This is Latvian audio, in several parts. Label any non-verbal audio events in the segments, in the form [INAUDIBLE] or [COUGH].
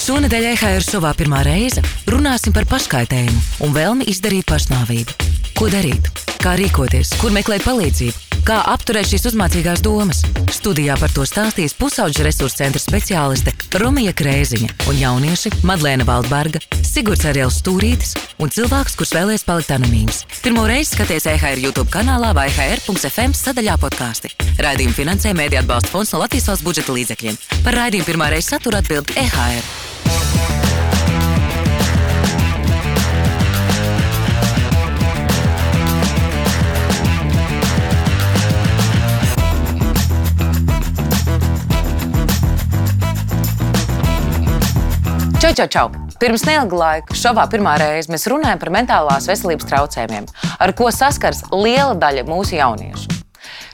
Šonadēļ EHR šovā pirmā reize runāsim par paškaitējumu un vēlmi izdarīt pašnāvību. Ko darīt? Kā rīkoties? Kur meklēt palīdzību? Kā apturēt šīs uzmācīgās domas? Studijā par to stāstīs pusauģa resursu centra speciāliste Romija Krēziņa un jaunieši Madlēna Valdberga, Sigurds Arēls Stūrītis un cilvēks, kurš vēlēs palikt anonīms. Pirmo reizi skaties EHR YouTube kanālā vai HR.FM sadaļā podkāsti. Raidījumu finansē Mēdī atbalsta fonds no Latvijas valsts budžeta līdzekļiem. Par raidījumu pirmā reize satura atbild E EHR. Čau, čau, čau! Pirms neilga laika šovā pirmā reize mēs runājam par mentālās veselības traucējumiem, ar ko saskars liela daļa mūsu jauniešu.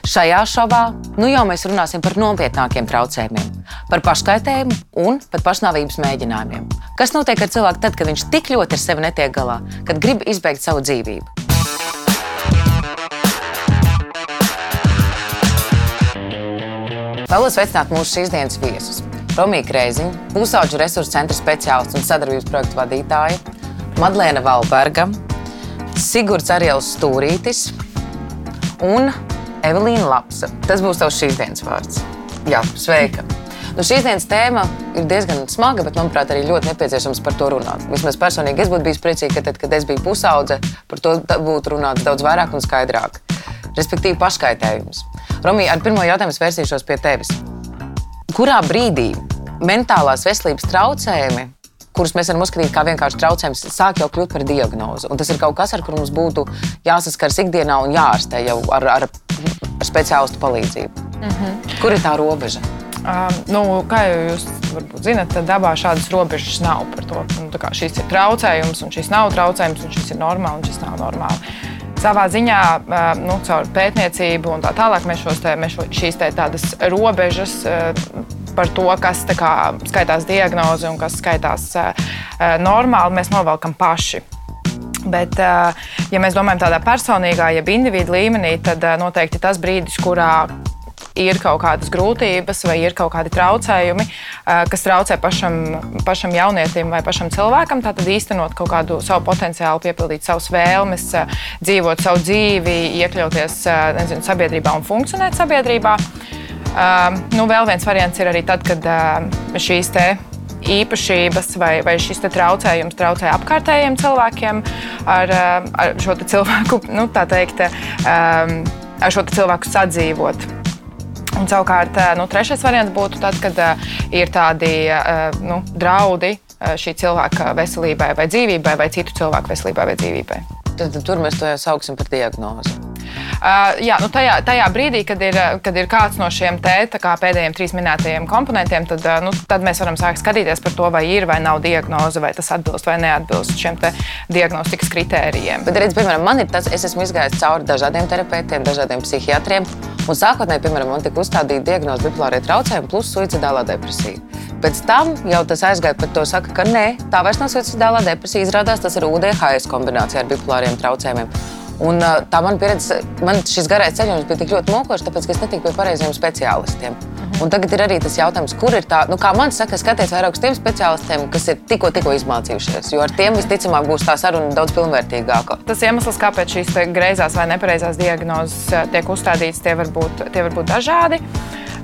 Šajā šovā nu jau mēs runāsim par nopietnākiem traucējumiem, par paškaitējumu un pat pašnāvības mēģinājumiem. Kas notiek ar cilvēku tad, kad viņš tik ļoti ar sevi netiek galā, kad grib izbeigt savu dzīvību? Vēlos sveicināt mūsu šīs dienas viesus. Romija Krēziņa, pusauģu resursu centra speciālists un sadarbības projektu vadītāja, Madlēna Valberga, Sigurds Ariels Stūrītis un Evelīna Lapsa. Tas būs tavs šīs dienas vārds. Jā, sveika! Nu, šīs dienas tēma ir diezgan smaga, bet, manuprāt, arī ļoti nepieciešams par to runāt. Vismaz personīgi es būtu bijis priecīgs, ka tad, kad es biju pusaudze, par to būtu runāts daudz vairāk un skaidrāk. Respektīvi, paškaitējums. Romija, ar pirmo jautājumu vērsīšos pie tevis. Kurā brīdī mentālās veselības traucējumi, kurus mēs varam uzskatīt par vienkārši traucējumus, sāk jau kļūt par diagnozi? Un tas ir kaut kas, ar kur mums būtu jāsaskars ikdienā un jāārstē jau ar, ar, ar speciālistu palīdzību. Mm -hmm. Kur ir tā robeža? Um, nu, kā jau jūs varbūt zinat, tad dabā šādas robežas nav par to. Nu, šis ir traucējums, un šis nav traucējums, un šis ir normāli, un šis nav normāli. Savā ziņā, uh, nu, caur pētniecību un tā tālāk, mēs, te, mēs šo, šīs te tādas robežas uh, par to, kas kā, skaitās diagnoze un kas skaitās uh, normāli, mēs novelkam paši. Bet, ja mēs domājam tādā personīgā, jeb individu līmenī, tad noteikti tas brīdis, kurā ir kaut kādas grūtības vai ir kaut kādi traucējumi, kas traucē pašam, pašam jaunietim vai pašam cilvēkam, tad īstenot kaut kādu savu potenciālu, piepildīt savas vēlmes, dzīvot savu dzīvi, iekļauties nezinu, sabiedrībā un funkcionēt sabiedrībā. Nu, vēl viens variants ir arī tad, kad šīs īpašības vai, vai šis traucējums traucē apkārtējiem cilvēkiem ar, ar šo cilvēku, [LAUGHS] nu, tā teikt, ar šo cilvēku sadzīvot. Un savukārt, nu, trešais variants būtu tad, kad uh, ir tādi uh, nu, draudi uh, šī cilvēka veselībai vai dzīvībai, vai citu cilvēku veselībai vai dzīvībai. Tad, tad tur mēs to jau sauksim par diagnozi. Uh, jā, nu tajā, tajā brīdī, kad ir, kad ir kāds no šiem te, pēdējiem trīs minētajiem komponentiem, tad, uh, nu, tad mēs varam sākt skatīties par to, vai ir vai nav diagnoze, vai tas atbilst vai neatbilst šiem diagnostikas kritērijiem. Bet, redz, piemēram, man ir tas, es esmu izgājis cauri dažādiem terapeitiem, dažādiem psihiatriem. Un sākotnēji, piemēram, man tika uzstādīta diagnoze bipolārie traucējumi plus suicidālā depresija. Pēc tam jau tas aizgāja par to, saka, ka nē, tā vairs nav suicidālā depresija. Izrādās, tas ir UDHS kombinācija ar bipolāriem traucējumiem. Un, tā man pieredze, man šis garais ceļojums bija tik ļoti mokošs, tāpēc, es netiku pie pareiziem speciālistiem. Un tagad ir arī tas jautājums, kur ir tā, nu, kā man saka, skaties vairāk uz tiem speciālistiem, kas ir tikko, tikko izmācījušies. Jo ar tiem visticamāk būs tā saruna daudz pilnvērtīgāka. Tas iemesls, kāpēc šīs greizās vai nepareizās diagnozes tiek uzstādītas, tie var būt, tie var būt dažādi.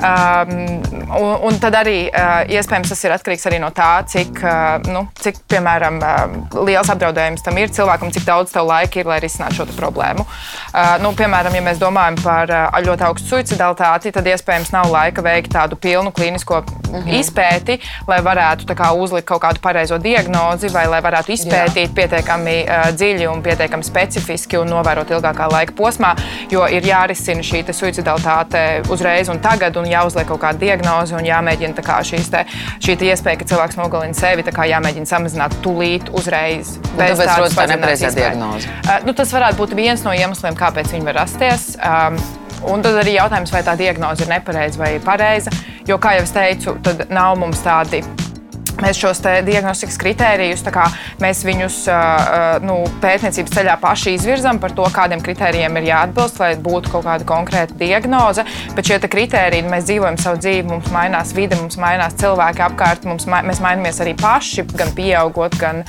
Um, un, un tad arī uh, iespējams tas ir atkarīgs arī no tā, cik, uh, nu, cik piemēram, uh, liels apdraudējums tam ir cilvēkam, cik daudz tev laika ir, lai risinātu šo problēmu. Uh, nu, piemēram, ja mēs domājam par uh, ļoti augstu suicidalitāti, tad iespējams nav laika veikt tādu pilnu klīnisko -hmm. izpēti, lai varētu kā, uzlikt kaut kādu pareizo diagnozi vai lai varētu izpētīt Jā. pietiekami uh, dziļi un pietiekami specifiski un novērot ilgākā laika posmā, jo ir jārisina šī suicidalitāte uzreiz un tagad. Un jāuzliek kaut kāda diagnoze un jāmēģina kā, te, šī te iespēja, ka cilvēks nogalina sevi, jāmēģina samazināt tūlīt, uzreiz. Bez tādas tā nepareizā diagnoze. Uh, nu, tas varētu būt viens no iemesliem, kāpēc viņi var rasties. Um, Un tad arī jautājums, vai tā diagnoze ir nepareiza vai pareiza. Jo, kā jau es teicu, tad nav mums tādi Mēs šos diagnostikas kritērijus, mēs viņus nu, pētniecības ceļā paši izvirzām par to, kādiem kritērijiem ir jāatbilst, lai būtu kaut kāda konkrēta diagnoze. Bet šie kritēriji, mēs dzīvojam savu dzīvi, mums mainās vide, mums mainās cilvēki apkārt, mums, mēs mainamies arī paši, gan pieaugot, gan,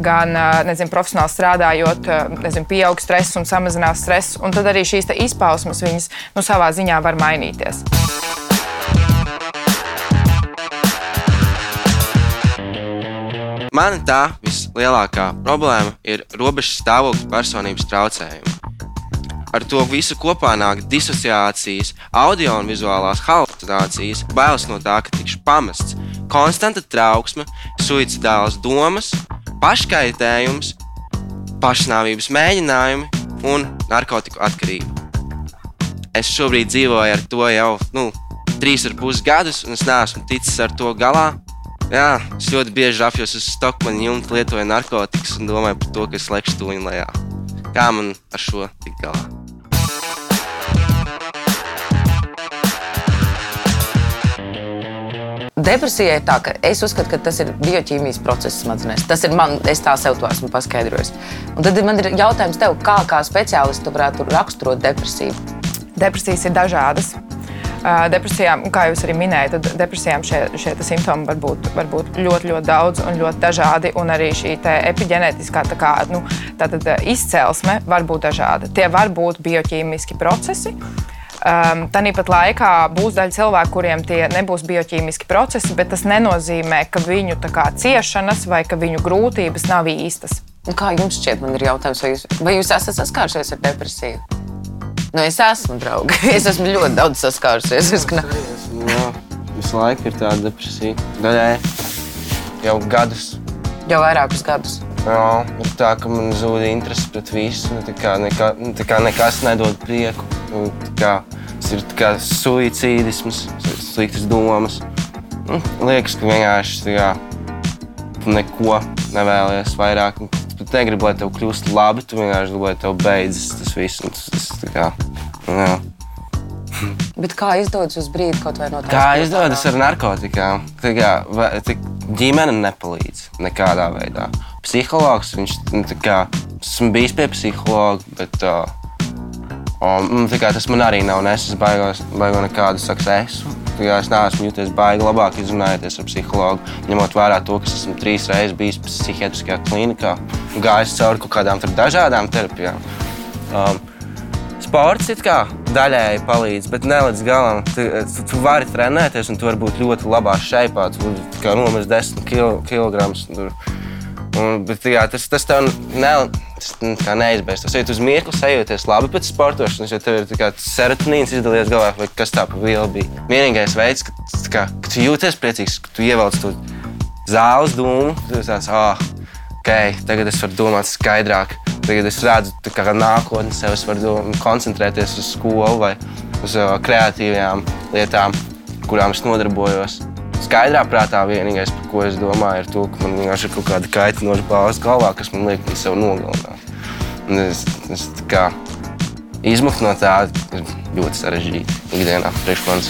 gan nezinu, profesionāli strādājot, nezinu, pieaug stress un samazinās stress. Un tad arī šīs izpausmes viņas nu, savā ziņā var mainīties. Man tā vislielākā problēma ir robežu stāvokļa personības traucējumi. Ar to visu kopā nāk disociācijas, audio un vizuālās halucinācijas, bailes no tā, ka tikšu pamests, konstanta trauksme, suicidālas domas, paškaitējums, pašnāvības mēģinājumi un narkotiku atkarība. Es šobrīd dzīvoju ar to jau nu, trīs ar pus gadus, un es neesmu ticis ar to galā. Jā, es ļoti bieži apjos uz Stokmanu jumta, lietoju narkotikas un domāju par to, ka es lekšu tuņu lejā. Kā man ar šo tikt galā? Depresija ir tā, ka es uzskatu, ka tas ir bioķīmijas process smadzenēs. Tas ir man, es tā sev to esmu paskaidrojis. Un tad man ir jautājums tev, kā, kā speciālists varētu raksturot depresiju? Depresijas ir dažādas. Depresijām, kā jūs arī minējāt, tad depresijām šie, šie simptomi var būt, var būt ļoti, ļoti daudz un ļoti dažādi. Un arī šī epigenētiskā kā, nu, izcelsme var būt dažāda. Tie var būt bioķīmiski procesi. Um, Tāpat laikā būs daļa cilvēku, kuriem tie nebūs bioķīmiski procesi, bet tas nenozīmē, ka viņu kā, ciešanas vai viņu grūtības nav īstas. Kā jums šķiet, man ir jautājums, vai jūs, vai jūs esat saskārušies ar depresiju? Nu, es esmu draugs. [LAUGHS] es esmu ļoti daudz saskārusies. Es esmu, jā, visu laiku ir tāda depresija. Daļai jau gadus. Jau vairākus gadus. Jā, ir tā, ka man zūd interese pret visu. Nu, tā kā, nekā, nu, tā kā nekas nedod prieku. Nu, kā, tas ir kā suicīdisms, sliktas domas. Nu, liekas, ka vienkārši tā kā, neko nevēlies vairāk tu negribi, lai tev kļūst labi, tu vienkārši gribi, lai tev beidzas tas viss. Tas, tas, kā, jā. Bet kā izdodas uz brīdi kaut vai no tā? Kā izdodas ar narkotikām? Tā kā, vai, tā ģimene nepalīdz nekādā veidā. Psihologs, viņš nu, kā, esmu bijis pie psihologa, bet uh, um, kā, tas man arī nav nesis baigos, baigo nekādu saksesu. Es neesmu jūties baigi labāk izrunājoties ar psihologu, ņemot vērā to, ka esmu trīs reizes bijis psihiatriskajā klinikā un gājis cauri kaut kādām dažādām terapijām. Um, sports it kā daļēji palīdz, bet ne līdz galam. Tu, tu, tu vari trenēties, un tu vari būt ļoti labā šeipā. Tu vari nomest 10 kg. Un, bet, jā, tas, tas tev ne, tas, neizbēgs. Tas ir uz mirkli sajūties labi pēc sportošanas, jo tev ir serotonīns izdalījies galvā, vai kas tā pa vielu bija. Vienīgais veids, ka, kā, ka tu jūties priecīgs, ka tu ievelc to zāles dūmu, tu tāds, ah, oh, ok, tagad es varu domāt skaidrāk. Tagad es redzu, kā nākotnē sev es varu koncentrēties uz skolu vai uz uh, kreatīvām lietām, kurām es nodarbojos skaidrā prātā vienīgais, par ko es domāju, ir to, ka man vienkārši ir kaut kāda kaitinoša balss galvā, kas man liek sev nogalināt. Un es, es kā, izmukt no tā ļoti sarežģīti ikdienā priekš manis.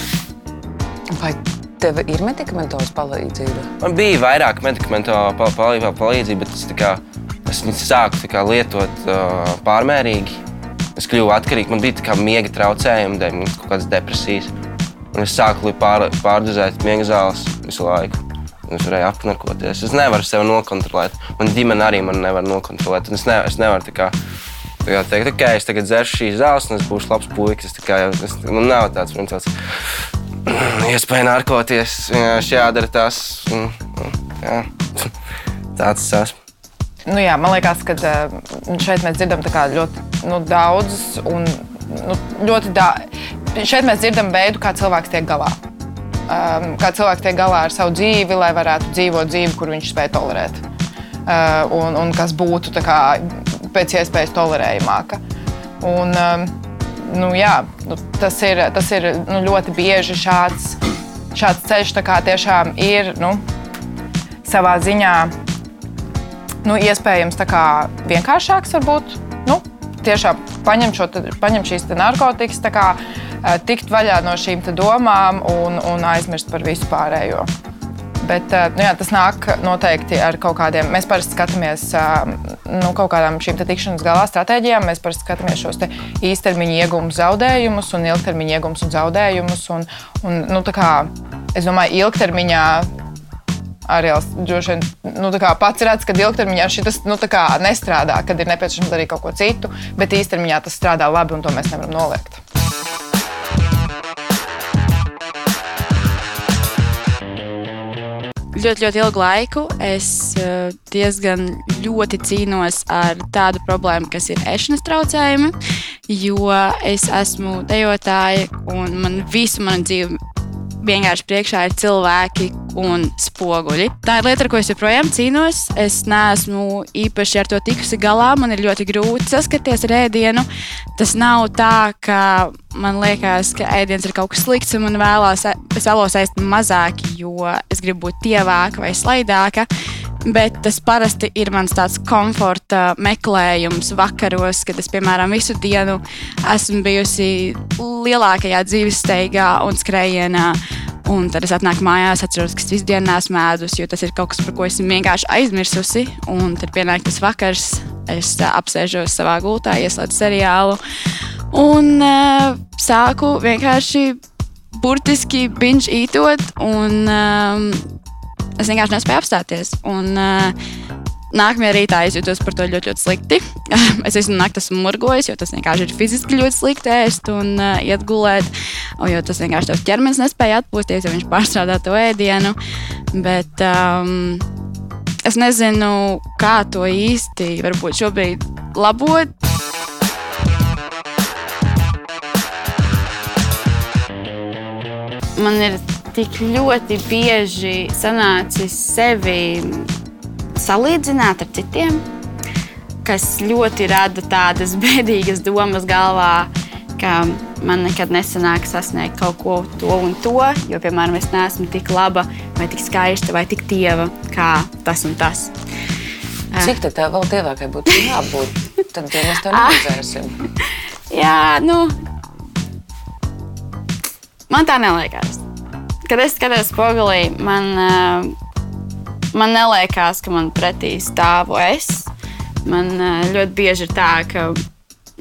Vai tev ir medikamentos palīdzība? Man bija vairāk medikamentu palīdzība, bet es, kā, es viņus sāku kā, lietot uh, pārmērīgi. Es kļuvu atkarīgs. Man bija miega traucējumi, dēļ kaut kādas depresijas. Un es sāku pār, pārdozēt miega zāles visu laiku. Es varēju apnarkoties. Es nevaru sevi nokontrolēt. Man ģimene arī man nevar nokontrolēt. Es, ne, es nevaru tā kā, tā kā teikt, ok, es tagad dzeršu šīs zāles, un es būšu labs puisis. Es, man nav tāds, man tāds [CLEARS THROAT] iespēja narkoties. Vienkārši jādara tas. Un, jā. [LAUGHS] Tāds es esmu. Nu jā, man liekas, ka eh, šeit mēs dzirdam ļoti nu, daudz un nu, ļoti daudz. Šeit mēs dzirdam veidu, kā cilvēks tiek galā. Um, kā cilvēks tiek galā ar savu dzīvi, lai varētu dzīvot dzīvi, kur viņš spēj tolerēt. Uh, un, un kas būtu kā, pēc iespējas tolerējamāka. Un, um, nu, jā, nu, tas ir, tas ir nu, ļoti bieži šāds, šāds ceļš tiešām ir nu, savā ziņā nu, iespējams vienkāršāks varbūt. Nu, tiešām paņemt, šo, paņemt šīs narkotikas, kā, tikt vaļā no šīm domām un, un aizmirst par visu pārējo. Bet nu, jā, tas nāk noteikti ar kaut kādiem. Mēs parasti skatāmies nu, kaut kādām šīm tikšanās galā stratēģijām. Mēs parasti skatāmies šos īstermiņa iegūmus, zaudējumus un ilgtermiņa iegūmus un zaudējumus. Un, un, nu, kā, es domāju, ilgtermiņā arī droši vien nu, pats redz, ka ilgtermiņā šis nu, nestrādā, kad ir nepieciešams darīt kaut ko citu, bet īstermiņā tas strādā labi un to mēs nevaram noliegt. ļoti, ļoti ilgu laiku es eh, diezgan ļoti cīnos ar tādu problēmu, kas ir ēšanas traucējumi, jo es esmu dejotāja un man visu manu dzīvi vienkārši priekšā ir cilvēki un spoguļi. Tā ir lieta, ar ko es joprojām cīnos. Es neesmu īpaši ar to tikusi galā. Man ir ļoti grūti saskaties ar ēdienu. Tas nav tā, ka man liekas, ka ēdiens ir kaut kas slikts un man vēlās, es vēlos ēst mazāk, jo es gribu būt tievāka vai slaidāka. Bet tas parasti ir mans tāds komforta meklējums vakaros, kad es, piemēram, visu dienu esmu bijusi lielākajā dzīves steigā un skrējienā. Un tad es atnāku mājās, atceros, ka es visu dienu nesmu ēdus, jo tas ir kaut kas, par ko esmu vienkārši aizmirsusi. Un tad pienāk tas vakars, es apsēžos savā gultā, ieslēdzu seriālu un uh, sāku vienkārši burtiski binge ītot. Un, um, es vienkārši nespēju apstāties. Un, uh, Nākamajā rītā es jutos par to ļoti, ļoti slikti. [LAUGHS] es esmu naktas murgojis, jo tas vienkārši ir fiziski ļoti slikti ēst un uh, iet gulēt. Jo tas vienkārši tavs ķermenis nespēja atpūsties, jo viņš pārstrādā to ēdienu. Bet um, es nezinu, kā to īsti varbūt šobrīd labot. Man ir tik ļoti bieži sanācis sevi salīdzināt ar citiem, kas ļoti rada tādas [LAUGHS] bēdīgas domas galvā, ka man nekad nesanāk sasniegt kaut ko to un to, jo, piemēram, es neesmu tik laba, vai tik skaista, vai tik tieva kā tas un tas. Cik tā vēl tievākai būtu [LAUGHS] jābūt? Tad ja mēs to neredzēsim. [LAUGHS] Jā, nu, man tā neliekas kad es skatos spogulī, man, uh, man neliekas, ka man pretī stāvu es. Man uh, ļoti bieži ir tā, ka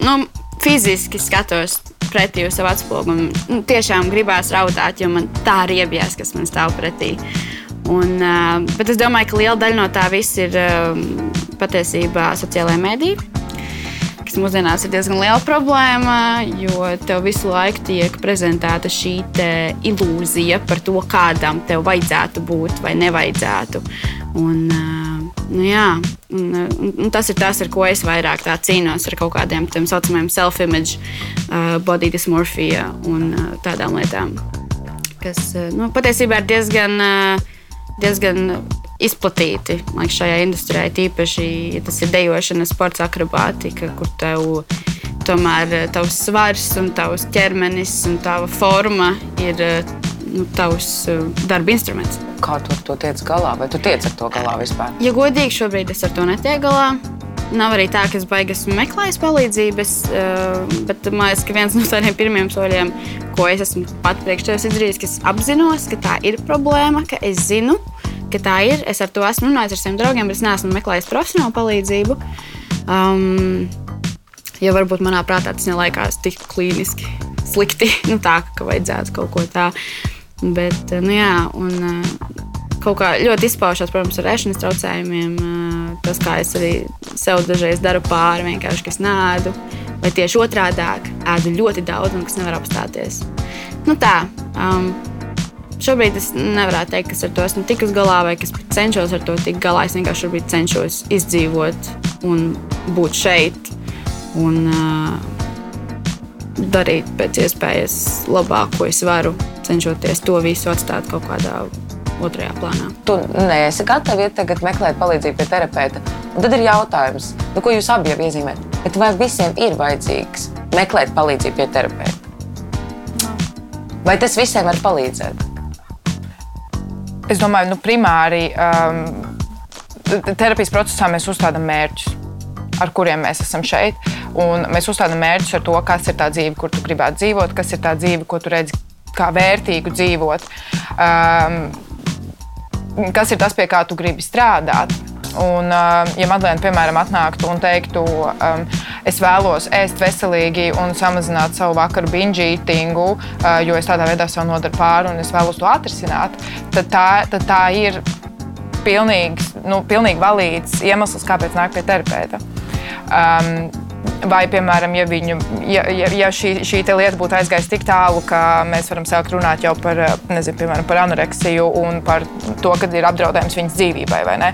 nu, fiziski skatos pretī uz savu atspoguļu. Nu, tiešām gribās raudāt, jo man tā ir iebjās, kas man stāv pretī. Un, uh, bet es domāju, ka liela daļa no tā viss ir uh, patiesībā sociālajā medijā kas mūsdienās ir diezgan liela problēma, jo tev visu laiku tiek prezentēta šī ilūzija par to, kādam tev vajadzētu būt vai nevajadzētu. Un, nu, jā, un, un tas ir tas, ar ko es vairāk cīnos, ar kaut kādiem tā saucamiem self-image, uh, body dysmorphia un uh, tādām lietām, kas nu, patiesībā ir diezgan. Diezgan izplatīti liekas, šajā industrijā. Tīpaši, ja tas ir dejošana, sports, akrobātika, kur tev tomēr tavs svars un tavs ķermenis un tava forma ir nu, tavs uh, darba instruments. Kā tu ar to tiec galā? Vai tu tiec ar to galā vispār? Ja godīgi, šobrīd es ar to netieku galā. Nav arī tā, ka es baigas meklēju palīdzības, bet man liekas, ka viens no tādiem pirmiem soļiem, ko es esmu pat priekš tevis izdarījis, ka es apzinos, ka tā ir problēma, ka es zinu, ka tā ir. Es ar to esmu runājis ar saviem draugiem, bet es neesmu meklējis profesionālu palīdzību. Um, jo varbūt manā prātā tas neliekas tik klīniski slikti, [LAUGHS] nu, tā, ka vajadzētu kaut ko tādu. Bet, nu, jā, un, uh, kaut kā ļoti izpaužās, protams, ar ēšanas traucējumiem. Tas, kā es arī sev dažreiz daru pāri, vienkārši kas nēdu, vai tieši otrādi ēdu ļoti daudz un kas nevar apstāties. Nu, tā, um, šobrīd es nevaru teikt, kas ar to esmu tikus galā, vai kas cenšos ar to tikt galā. Es vienkārši cenšos izdzīvot un būt šeit. Un, uh, darīt pēc iespējas labāk, ko es varu, cenšoties to visu atstāt kaut kādā otrajā plānā. Tu neesi gatava iet tagad meklēt palīdzību pie terapeita. Un tad ir jautājums, nu, ko jūs abi jau iezīmējat. Vai visiem ir vajadzīgs meklēt palīdzību pie terapeita? No. Vai tas visiem var palīdzēt? Es domāju, nu, primāri um, terapijas procesā mēs uzstādām mērķus, ar kuriem mēs esam šeit. Un mēs uzstādām mērķus ar to, kas ir tā dzīve, kur tu gribētu dzīvot, kas ir tā dzīve, ko tu redzi kā vērtīgu dzīvot. Um, kas ir tas, pie kā tu gribi strādāt. Un, ja Madlēna, piemēram, atnāktu un teiktu, um, es vēlos ēst veselīgi un samazināt savu vakaru uh, jo es tādā veidā sev nodaru pāri un es vēlos to atrisināt, tad tā, tad tā ir pilnīgs, nu, pilnīgi valīds iemesls, kāpēc nāk pie terapeita. Um, Vai, piemēram, ja, viņu, ja, ja, ja šī, šī lieta būtu aizgājusi tik tālu, ka mēs varam sākt runāt jau par, nezinu, piemēram, par anoreksiju un par to, ka ir apdraudējums viņas dzīvībai, vai ne?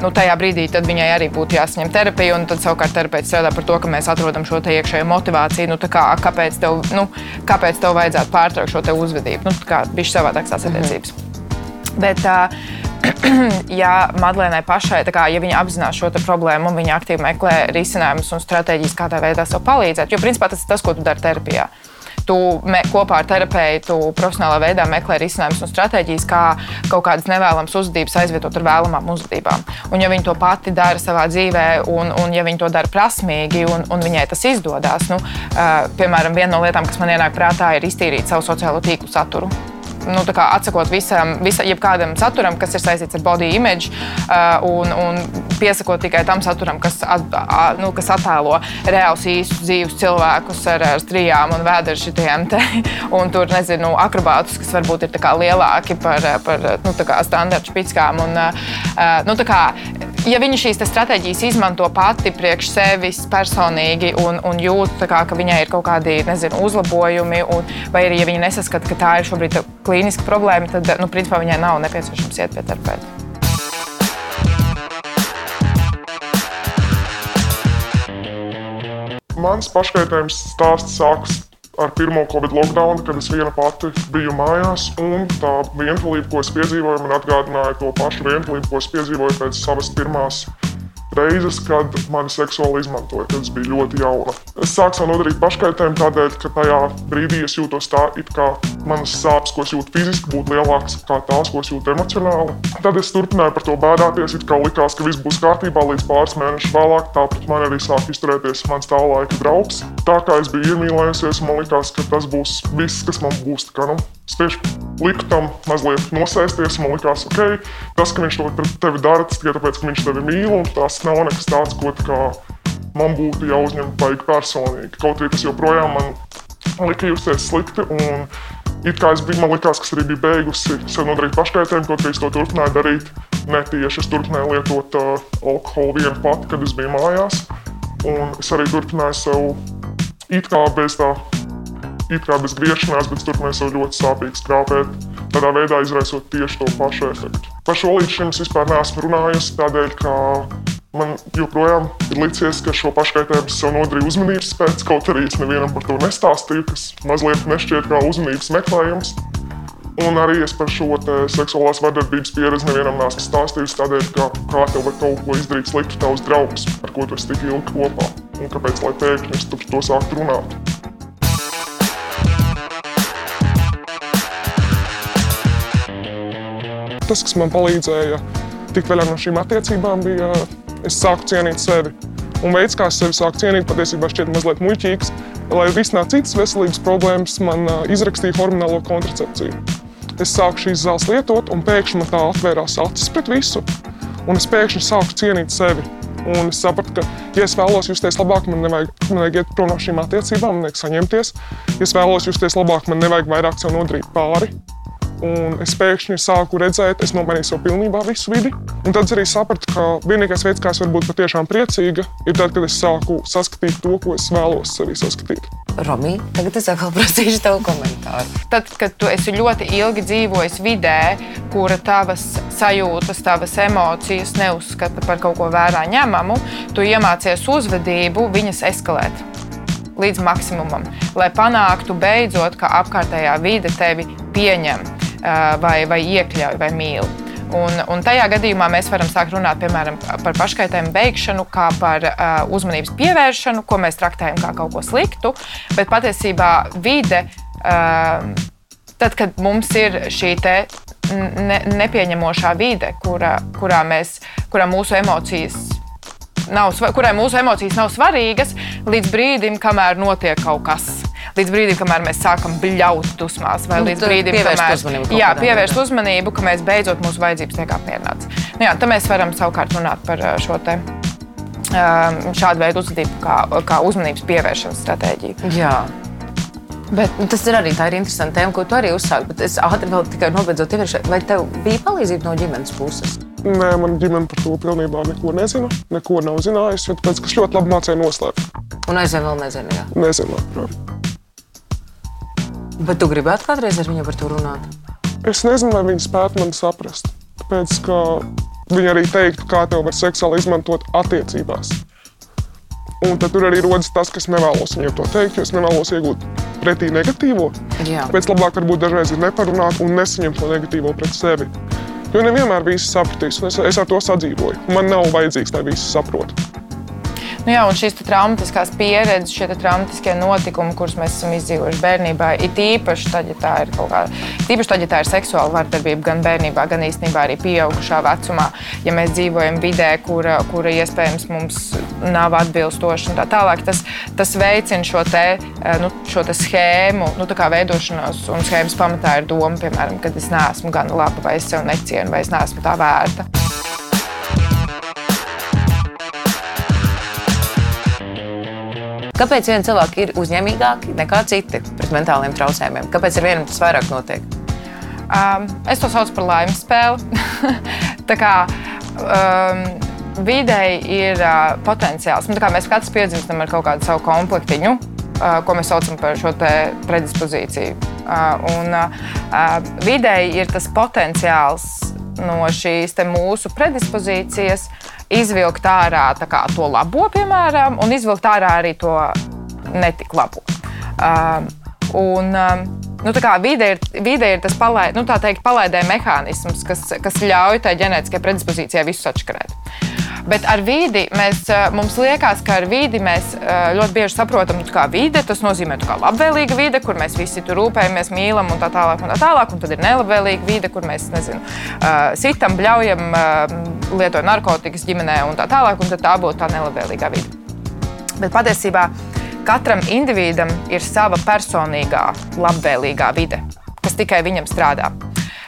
Nu, tajā brīdī viņai arī būtu jāsaņem terapija, un tad savukārt terapeits strādā par to, ka mēs atrodam šo iekšējo motivāciju. Nu, kā, kāpēc, tev, nu, kāpēc tev vajadzētu pārtraukt šo uzvedību? Nu, kā bija savādākas tās attiecības. Mm -hmm. Bet, uh, [CLEARS THROAT] ja Madlēnai pašai, kā, ja viņa apzinās šo problēmu un viņa aktīvi meklē risinājumus un stratēģijas, kādā veidā sev palīdzēt, jo principā tas ir tas, ko tu dari terapijā tu me, kopā ar terapeitu profesionālā veidā meklē risinājumus un stratēģijas, kā kaut kādas nevēlamas uzvedības aizvietot ar vēlamām uzvedībām. Un, ja viņi to pati dara savā dzīvē, un, un ja viņi to dara prasmīgi, un, un viņai tas izdodas, nu, uh, piemēram, viena no lietām, kas man ienāk prātā, ir iztīrīt savu sociālo tīklu saturu nu, atsakot visam, visa, jebkādam saturam, kas ir saistīts ar body image, uh, un, un piesakot tikai tam saturam, kas, at, a, nu, kas attēlo reālus īstus dzīves cilvēkus ar, ar strijām un vēderšiem. [LAUGHS] Un tur, nezinu, akrobātus, kas varbūt ir lielāki par, par nu, standarta špicām. Un, uh, nu, kā, ja viņi šīs stratēģijas izmanto pati priekš sevis personīgi un, un jūt, kā, ka viņai ir kaut kādi nezinu, uzlabojumi, un, vai arī ja viņi nesaskata, ka tā ir šobrīd klīniska problēma, tad nu, principā viņai nav nepieciešams iet pie terapeita. Mans paškaitējums stāsts sākas ar pirmo Covid lockdown, kad es viena pati biju mājās. Tā vientulība, ko es piedzīvoju, man atgādināja to pašu vientulību, ko es piedzīvoju pēc savas pirmās reizes, kad mani seksuāli izmantoja, kad es biju ļoti jauna. Es sāku sev nodarīt paškaitējumu tādēļ, ka tajā brīdī es jūtos tā, it kā manas sāpes, ko es jūtu fiziski, būtu lielākas nekā tās, ko es jūtu emocionāli. Tad es turpināju par to bēdāties, it kā likās, ka viss būs kārtībā līdz pāris mēnešus vēlāk. Tāpat man arī sāk izturēties mans tā laika draugs. Tā kā es biju iemīlējusies, man likās, ka tas būs viss, kas man būs. Kā, nu, es tieši liku tam mazliet nosēsties. Man liekas, ok, tas, ka viņš to pret tevi dara, tas tikai tāpēc, ka viņš tevi mīl. Tas nav nekas tāds, ko tā man būtu jāuzņem baigi personīgi. Kaut arī tas joprojām man lika justies slikti. Un, It kā es biju, man liekas, kas arī bija beigusi sev nodarīt paškaitējumu, kaut arī es to turpināju darīt. Netieši es turpināju lietot uh, alkoholu vienu pati, kad es biju mājās. Un es arī turpināju sev it kā bez tā it kā bez griešanās, bet turpināja sev ļoti sāpīgi skrāpēt, tādā veidā izraisot tieši to pašu efektu. Par šo līdz šim es vispār neesmu runājusi, tādēļ, ka man joprojām ir licies, ka šo paškaitējumu sev nodarīju uzmanības pēc, kaut arī es nevienam par to nestāstīju, kas mazliet nešķiet kā uzmanības meklējums. Un arī es par šo seksuālās vardarbības pieredzi nevienam neesmu stāstījis, tādēļ, ka kā tev var kaut ko izdarīt sliktu tavs draugs, ar ko tu esi tik ilgi kopā, un kāpēc lai pēkšņi es par to sāktu runāt. Tas, kas man palīdzēja tikt vaļā no šīm attiecībām, bija, es sāku cienīt sevi. Un veids, kā es sevi sāku cienīt, patiesībā šķiet mazliet muļķīgs. Lai risinātu citas veselības problēmas, man izrakstīja hormonālo kontracepciju. Es sāku šīs zāles lietot, un pēkšņi man tā atvērās acis pret visu. Un es pēkšņi sāku cienīt sevi. Un es sapratu, ka, ja es vēlos justies labāk, man nevajag, man nevajag iet prom no šīm attiecībām, man nevajag saņemties. Ja es vēlos justies labāk, man nevajag vairāk sev nodarīt pāri. Un es pēkšņi sāku redzēt, es nomainīju savu pilnībā visu vidi. Un tad es arī sapratu, ka vienīgais veids, kā es varu būt patiešām priecīga, ir tad, kad es sāku saskatīt to, ko es vēlos sevī saskatīt. Romi, tagad es atkal [LAUGHS] prasīšu tev komentāru. Tad, kad tu esi ļoti ilgi dzīvojis vidē, kura tavas sajūtas, tavas emocijas neuzskata par kaut ko vērā ņemamu, tu iemācies uzvedību viņas eskalēt līdz maksimumam, lai panāktu beidzot, ka apkārtējā vide tevi pieņem vai, vai iekļauj vai mīl. Un, un tajā gadījumā mēs varam sākt runāt piemēram, par paškaitējumu beigšanu, kā par uh, uzmanības pievēršanu, ko mēs traktējam kā kaut ko sliktu. Bet patiesībā vide, uh, tad, kad mums ir šī ne, nepieņemošā vide, kura, kurā, mēs, kurā mūsu emocijas nav, kurai mūsu emocijas nav svarīgas, līdz brīdim, kamēr notiek kaut kas līdz brīdim, kamēr mēs sākam bļaut dusmās, vai Nu, līdz brīdim, pievērst kamēr uzmanību jā, pievērst uzmanību, ka mēs beidzot mūsu vajadzības tiek apmierinātas. Nu, jā, tad mēs varam savukārt runāt par šo te. ā, Šādu veidu uzvedību, kā, kā uzmanības pievēršanas stratēģiju. Jā. Bet, nu, tas ir arī tā ir interesanta tēma, ko tu arī uzsāki. Bet es ātri vēl tikai nobeidzot ievēršu. Vai tev bija palīdzība no ģimenes puses? Nē, man ģimene par to pilnībā neko nezina. Neko nav zinājusi, tāpēc, ka es ļoti labi mācīju noslēpt. Un aizvien vēl nezinu. Jā. Nezinu, manuprāt. Bet tu gribētu kādreiz ar viņu par to runāt? Es nezinu, vai viņi spētu mani saprast. Tāpēc, ka viņi arī teiktu, kā tev var seksuāli izmantot attiecībās. Un tad tur arī rodas tas, kas nevēlos viņiem to teikt, jo es nevēlos iegūt pretī negatīvo. Jā. Tāpēc labāk varbūt dažreiz ir neparunāt un nesaņemt to negatīvo pret sevi. Jo nevienmēr visi sapratīs, un es, es ar to sadzīvoju. Man nav vajadzīgs, lai visi saprotu. Nu jā, un šīs traumatiskās pieredzes, šie traumatiskie notikumi, kurus mēs esam izdzīvojuši bērnībā, ir īpaši tad, ja tā ir kaut kāda, tīpaši tad, ja tā ir seksuāla vardarbība gan bērnībā, gan īstenībā arī pieaugušā vecumā. Ja mēs dzīvojam vidē, kura, kura iespējams mums nav atbilstoša un tā tālāk, tas, tas veicina šo te, eh, nu, šo te schēmu, nu, tā kā veidošanos, un schēmas pamatā ir doma, piemēram, ka es neesmu gan laba, vai es sev necienu, vai es neesmu tā vērta. Kāpēc viena cilvēka ir uzņēmīgāka nekā citi pret mentāliem traucējumiem? Kāpēc ar vienu tas vairāk notiek? Um, es to saucu par laimes spēli. [LAUGHS] tā kā um, videi ir uh, potenciāls. Nu, mēs katrs piedzimstam ar kaut kādu savu komplektiņu, uh, ko mēs saucam par šo predispozīciju. Uh, un uh, videi ir tas potenciāls no šīs mūsu predispozīcijas izvilkt ārā kā, to labo, piemēram, un izvilkt ārā arī to netik labo. Um, un, um, nu, tā kā vide ir, vide ir tas palai, nu, teikt, palaidē mehānisms, kas, kas ļauj tai ģenētiskajai predispozīcijai visu atšķirēt. Bet ar vidi mēs, uh, mums liekas, ka ar vidi mēs uh, ļoti bieži saprotam, nu, kā vide tas nozīmē kā labvēlīga vide, kur mēs visi tur rūpējamies, mīlam un tā tālāk. Un tā tālāk un tad ir nelabvēlīga vide, kur mēs nezinu, uh, sitam, bļaujam, lietojam narkotikas ģimenē un tā tālāk. Un tā būtu tā nelabvēlīgā vide. Bet patiesībā katram individam ir sava personīgā labvēlīgā vide, kas tikai viņam strādā.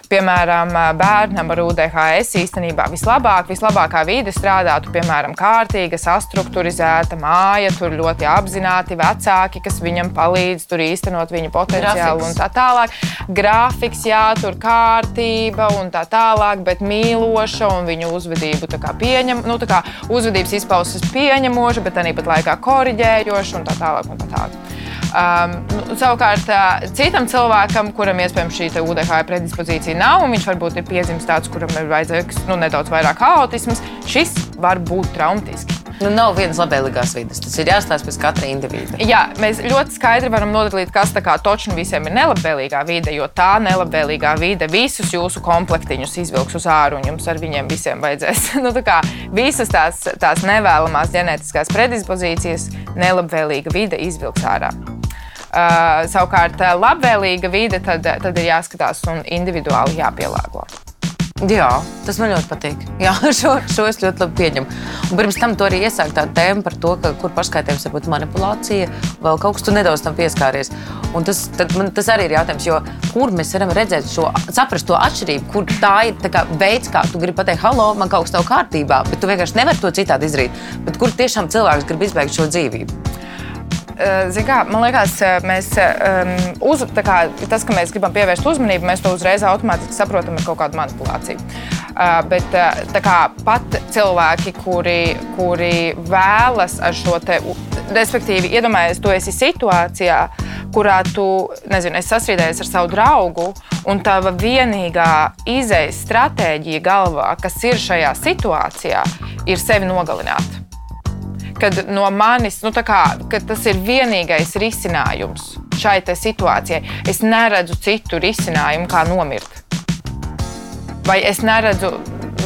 Piemēram, bērnam ar UDHS īstenībā vislabāk, vislabākā vide strādātu, piemēram, kārtīga, sastruktūrizēta māja, tur ļoti apzināti vecāki, kas viņam palīdz tur īstenot viņa potenciālu Grafiks. un tā tālāk. Grafiks, jā, tur kārtība un tā tālāk, bet mīloša un viņu uzvedību tā kā pieņem, nu, tā kā uzvedības izpausmes pieņemoša, bet arī pat laikā koriģējoša un tā tālāk. Un tā tālāk. Um, nu, savukārt, uh, citam cilvēkam, kuram iespējams šī UDH predispozīcija nav, un viņš varbūt ir piedzimis tāds, kuram ir vajadzīgs nu, nedaudz vairāk haotisms, šis var būt traumatiski. Nu, nav vienas labvēlīgās vidas. Tas ir jāstāsta pēc katra individa. Jā, mēs ļoti skaidri varam nodalīt, kas tā kā točni visiem ir nelabvēlīgā vide, jo tā nelabvēlīgā vide visus jūsu komplektiņus izvilks uz ārā un jums ar viņiem visiem vajadzēs. [LAUGHS] nu, tā kā visas tās, tās nevēlamās ģenētiskās predispozīcijas nelabvēlīga vide izvilks ārā. Uh, savukārt, uh, labvēlīga vide tad, tad ir jāskatās un individuāli jāpielāgo. Jā, tas man ļoti patīk. [LAUGHS] Jā, šo, šo es ļoti labi pieņemu. Un pirms tam tu arī iesāki tādu tēmu par to, ka, kur paskaidrojums var būt manipulācija, vēl kaut kas tu nedaudz tam pieskāries. Un tas, man, tas arī ir jautājums, jo kur mēs varam redzēt šo, saprast to atšķirību, kur tā ir tā kā veids, kā tu gribi pateikt, hallo, man kaut kas nav kārtībā, bet tu vienkārši nevari to citādi izdarīt. Bet kur tiešām cilvēks grib izbeigt šo dzīvību? Eh, kā, man liekas, eh, mēs, um, uz, tā kā, tas, ka mēs gribam pievērst uzmanību, mēs to uzreiz automātiski saprotam ar kaut kādu manipulāciju. Bet tā kā pat cilvēki, kuri, kuri vēlas ar šo te, respektīvi, iedomājies, tu esi situācijā, kurā tu, nezinu, esi sasrīdējies ar savu draugu, un tava vienīgā izejas stratēģija galvā, kas ir šajā situācijā, ir sevi nogalināt kad no manis nu, kā, kad tas ir vienīgais risinājums šai situācijai. Es neredzu citu risinājumu, kā nomirt. Vai es neredzu,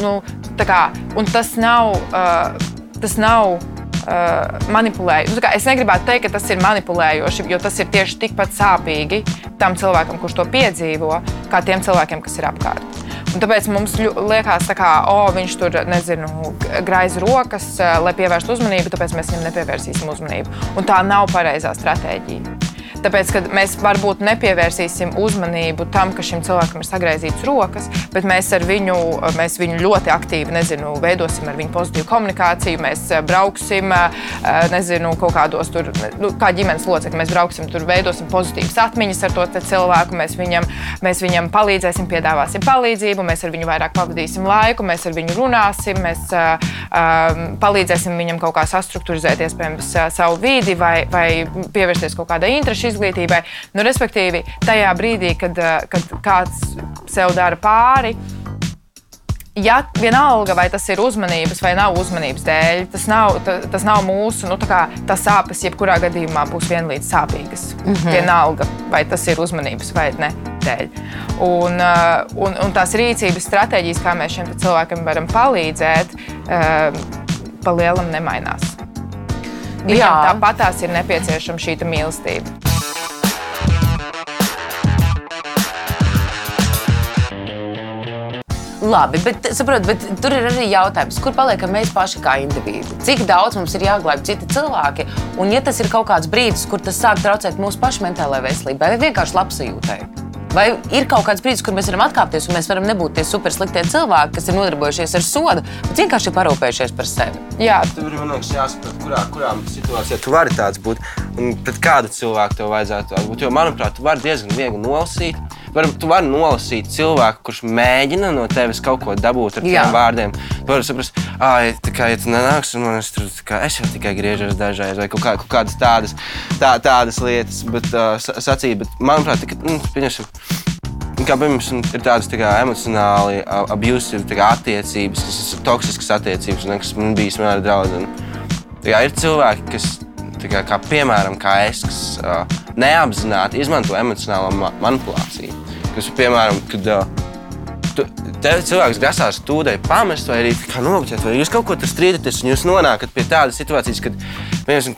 nu, tā kā, un tas nav. Uh, tas nav uh, manipulējoši. Nu, es negribētu teikt, ka tas ir manipulējoši, jo tas ir tieši tikpat sāpīgi tam cilvēkam, kurš to piedzīvo, kā tiem cilvēkiem, kas ir apkārt. Un tāpēc mums liekas, ka oh, viņš tur nezinu, graiz rokas, eh, lai pievērstu uzmanību, tāpēc mēs viņam nepievērsīsim uzmanību. Un tā nav pareizā stratēģija. Tāpēc, ka mēs varbūt nepievērsīsim uzmanību tam, ka šim cilvēkam ir sagraizītas rokas, bet mēs ar viņu, mēs viņu ļoti aktīvi nezinu, veidosim ar viņu pozitīvu komunikāciju. Mēs eh, brauksim, eh, nezinu, kaut kādos tur, nu, kā ģimenes locekļi, mēs brauksim tur, veidosim pozitīvas atmiņas ar to cilvēku. Mēs viņam, mēs viņam palīdzēsim, piedāvāsim palīdzību, mēs ar viņu vairāk pavadīsim laiku, mēs ar viņu runāsim, mēs uh, palīdzēsim viņam kaut kā sastruktūrizēt, iespējams, savu vidi vai, vai pievērsties kaut kādai interešu izglītībai. Nu, respektīvi, tajā brīdī, kad, kad kāds sev dara pāri, ja vienalga, vai tas ir uzmanības vai nav uzmanības dēļ, tas nav, tas, tas nav mūsu, nu, kā, tas sāpes jebkurā gadījumā būs vienlīdz sāpīgas. Mm -hmm. Vienalga, vai tas ir uzmanības vai ne dēļ. Un, un, un tās rīcības stratēģijas, kā mēs šiem cilvēkiem varam palīdzēt, pa lielam nemainās. Viņam tāpat tās ir nepieciešama šī mīlestība. Labi, bet, saprot, bet tur ir arī jautājums, kur paliekam mēs paši kā indivīdi. Cik daudz mums ir jāglābj citi cilvēki, un ja tas ir kaut kāds brīdis, kur tas sāk traucēt mūsu pašu mentālajai veselībai vai vienkārši labsajūtai. Vai ir kaut kāds brīdis, kur mēs varam atkāpties un mēs varam nebūt tie super sliktie cilvēki, kas ir nodarbojušies ar sodu, bet vienkārši ir parūpējušies par sevi? Jā, tur ir jāsaprot, kurā, kurā situācijā tu vari tāds būt un pret kādu cilvēku tev vajadzētu būt. Jo, manuprāt, tu vari diezgan viegli nolasīt. Var, tu vari nolasīt cilvēku, kurš mēģina no tevis kaut ko dabūt ar tiem vārdiem. Tu vari saprast, ah, kā ja tu nenāks, un es, tur, kā, es jau tikai griežos dažreiz, vai kaut, kā, kaut kādas tādas, tā, tādas lietas. Bet, uh, sacīja, bet manuprāt, ka, nu, pieņemsim, Kā pirms ir tādas tā kā, emocionāli kā, attiecības, kas ir toksiskas attiecības, un kas man bija vienmēr draudz. Ir cilvēki, kas, kā, kā piemēram, kā es, kas uh, neapzināti izmanto emocionālo ma manipulāciju. Kas, piemēram, kad tu, cilvēks grasās tūdei pamest, vai arī nobuļot, vai jūs kaut ko tur strīdaties, un jūs nonākat pie tādas situācijas, kad, piemēram,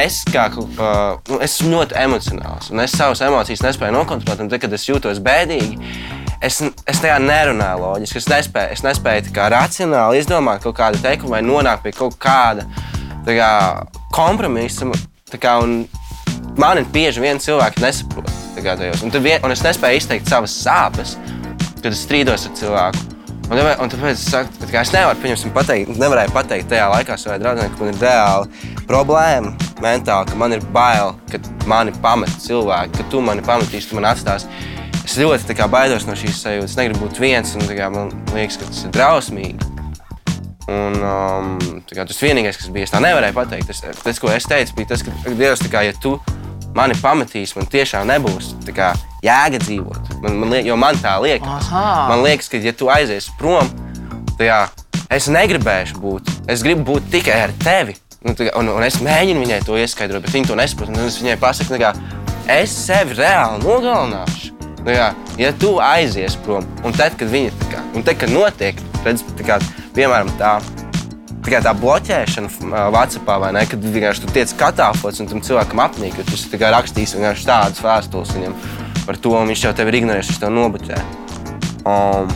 es, kā, uh, nu, es esmu ļoti emocionāls, un es savas emocijas nespēju nokontrolēt. Tad, kad es jūtos bēdīgi, es, es tajā nerunāju loģiski. Es nespēju, es nespēju kā, racionāli izdomāt kaut kādu teikumu vai nonākt pie kaut kāda kā, kompromisa. Kā, man ir bieži vien cilvēki nesaprot. Tajos, un, vien, un es nespēju izteikt savas sāpes, kad es strīdos ar cilvēku. Un, un tāpēc es saku, ka es nevaru pateikt, nevarēju pateikt tajā laikā savai draudzene, ka man ir reāli problēma mentāli, ka man ir bail, ka mani pamet cilvēki, ka tu mani pametīsi, tu mani atstāsi. Es ļoti kā, baidos no šīs sajūtas. Es negribu būt viens, un kā, man liekas, ka tas ir drausmīgi. Un, um, kā, tas vienīgais, kas bija, es tā nevarēju pateikt. Tas, tas ko es teicu, bija tas, ka Dievs, kā, ja tu mani pametīs, man tiešām nebūs kā, jēga dzīvot. Man, man liek, jo man tā liekas. Aha. Man liekas, ka, ja tu aizies prom, tad es negribēšu būt. Es gribu būt tikai ar tevi. Nu, un, un es mēģinu viņai to ieskaidrot, bet viņa to nesaprot. Es viņai pasaku, ka es sevi reāli nogalināšu. Nu, jā, ja tu aizies prom, un tad, kad viņa tā kā, un tad, kad notiek, redz, tā kā, piemēram, tā, kā tā bloķēšana WhatsApp, vai ne, kad vienkārši tu tiec katāfots un tam cilvēkam apnīk, ka tu rakstīs vienkārši tādas vēstules viņam par to, un viņš jau tevi ir ignorējis, viņš tev nobloķē. Um,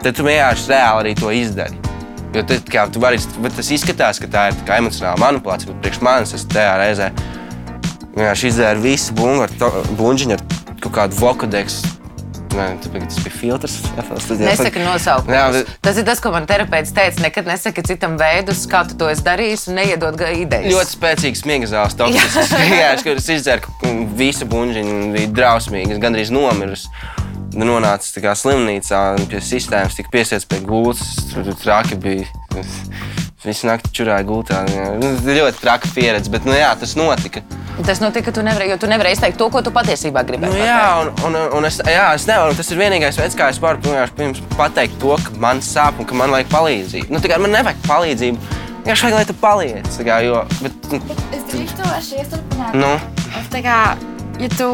tad tu vienkārši reāli arī to izdari. Jo tad, kā, vari, tas izskatās, ka tā ir emocionāla manipulācija, bet priekš manis tas tajā reizē vienkārši izdzēra visu buļbuļsāģiņu ar kaut kādu vokadeksu. Nē, tas bija filtrs. Nesaka nosaukumu. Jā, bet... Tas ir tas, ko man terapeits teica. Nekad nesaka citam veidus, kā tu to esi darījis, un neiedod idejas. Ļoti spēcīgs smiega zāles, toksisks. Kur es izdzēru visu buļbuļsāģiņu, bija drausmīgi, gandrīz nomiris nonāca slimnīcā, pie sistēmas, tika piesiets pie gultas. Tur traki bija. Visu nakti čurāja gultā. Nu, ļoti traka pieredze, bet nu, jā, tas notika. Tas notika, ka tu nevarēji, jo tu nevarēji izteikt to, ko tu patiesībā gribēji. Nu, jā, un, un, un es, jā, es nevaru. Tas ir vienīgais veids, kā es varu pirms pateikt to, ka man sāp un ka man vajag palīdzību. Nu, man nevajag palīdzību. Vienkārši vajag, lai tu paliec. Kā, jo, bet, nu, es drīkstu to ieturpināt. Nu? Es tā kā, ja tu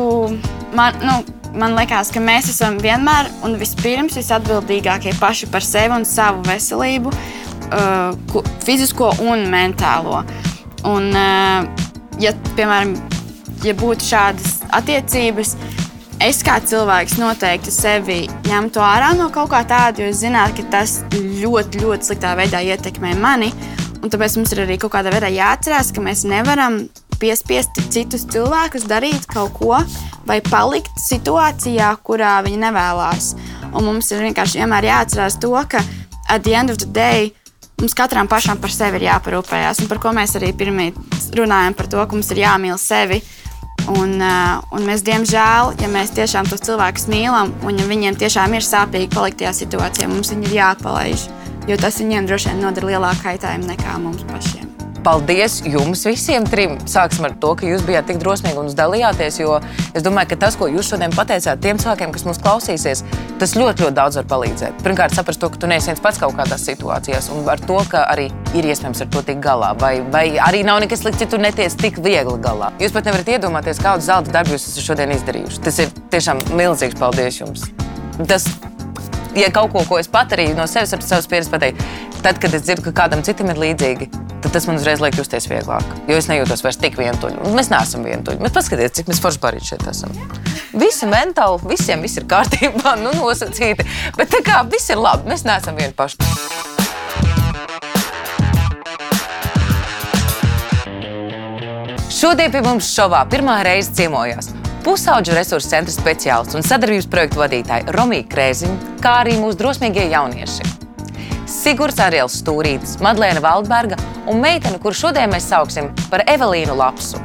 man, nu, man liekas, ka mēs esam vienmēr un vispirms visatbildīgākie paši par sevi un savu veselību, uh, fizisko un mentālo. Un, uh, ja, piemēram, ja būtu šādas attiecības, es kā cilvēks noteikti sevi ņemtu ārā no kaut kā tāda, jo es zinātu, ka tas ļoti, ļoti sliktā veidā ietekmē mani. Un tāpēc mums ir arī kaut kādā veidā jāatcerās, ka mēs nevaram piespiest citus cilvēkus darīt kaut ko vai palikt situācijā, kurā viņi nevēlas. Un mums ir vienkārši vienmēr jāatcerās to, ka at the end of the day mums katram pašam par sevi ir jāparūpējas. Un par ko mēs arī pirmie runājam, par to, ka mums ir jāmīl sevi. Un, uh, un mēs, diemžēl, ja mēs tiešām tos cilvēkus mīlam, un ja viņiem tiešām ir sāpīgi palikt tajā situācijā, mums viņi ir jāpalaiž. Jo tas viņiem droši vien nodara lielāku kaitējumu nekā mums pašiem. Paldies jums visiem trim. Sāksim ar to, ka jūs bijāt tik drosmīgi un dalījāties. Jo es domāju, ka tas, ko jūs šodien pateicāt tiem cilvēkiem, kas mūs klausīsies, tas ļoti, ļoti daudz var palīdzēt. Pirmkārt, saprast to, ka tu neesi viens pats kaut kādās situācijās, un ar to, ka arī ir iespējams ar to tikt galā. Vai, vai arī nav nekas slikts, ja tu netiec tik viegli galā. Jūs pat nevarat iedomāties, kādu zelta darbu jūs esat šodien izdarījuši. Tas ir tiešām milzīgs paldies jums. Tas ja kaut ko, ko es pat arī no sevis savas pieredzes pateiktu, tad, kad es dzirdu, ka kādam citam ir līdzīgi, tad tas man uzreiz liek justies vieglāk. Jo es nejūtos vairs tik vientuļi. Un mēs neesam vientuļi. Mēs paskatieties, cik mēs forši parīt šeit esam. Visi mentāli, visiem viss ir kārtībā, nu nosacīti. Bet tā kā viss ir labi, mēs neesam vieni paši. Šodien pie mums šovā pirmā reize ciemojās pusauģu resursu centra speciālists un sadarbības projektu vadītāja Romija Krēziņa, kā arī mūsu drosmīgie jaunieši. Sigurds Ariels Stūrītis, Madlēna Valdberga un meitene, kuru šodien mēs sauksim par Evelīnu Lapsu.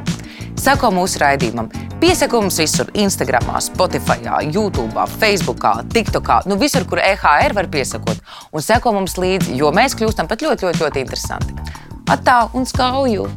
Sako mūsu raidījumam, piesako mums visur, Instagram, Spotify, YouTube, Facebook, TikTok, nu visur, kur EHR var piesakot. Un seko mums līdzi, jo mēs kļūstam pat ļoti, ļoti, ļoti interesanti. Atā un skauju!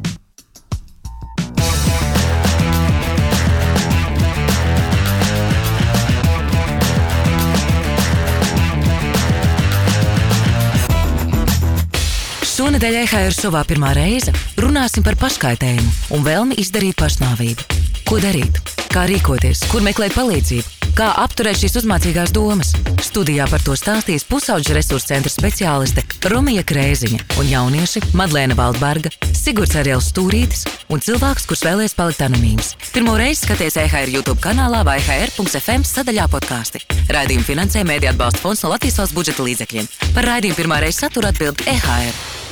Šonadēļ EHR šovā pirmā reize runāsim par paškaitējumu un vēlmi izdarīt pašnāvību. Ko darīt? Kā rīkoties? Kur meklēt palīdzību? Kā apturēt šīs uzmācīgās domas? Studijā par to stāstīs pusauģa resursu centra speciāliste Romija Krēziņa un jaunieši Madlēna Valdberga, Sigurds Ariels Stūrītis un cilvēks, kurš vēlēs palikt anonīms. Pirmo reizi skaties EHR YouTube kanālā vai EHR.FM sadaļā podkāsti. Raidījumu finansē Mēdī atbalsta fonds no Latvijas valsts budžeta līdzekļiem. Par raidījumu pirmā reize satura atbild EHR.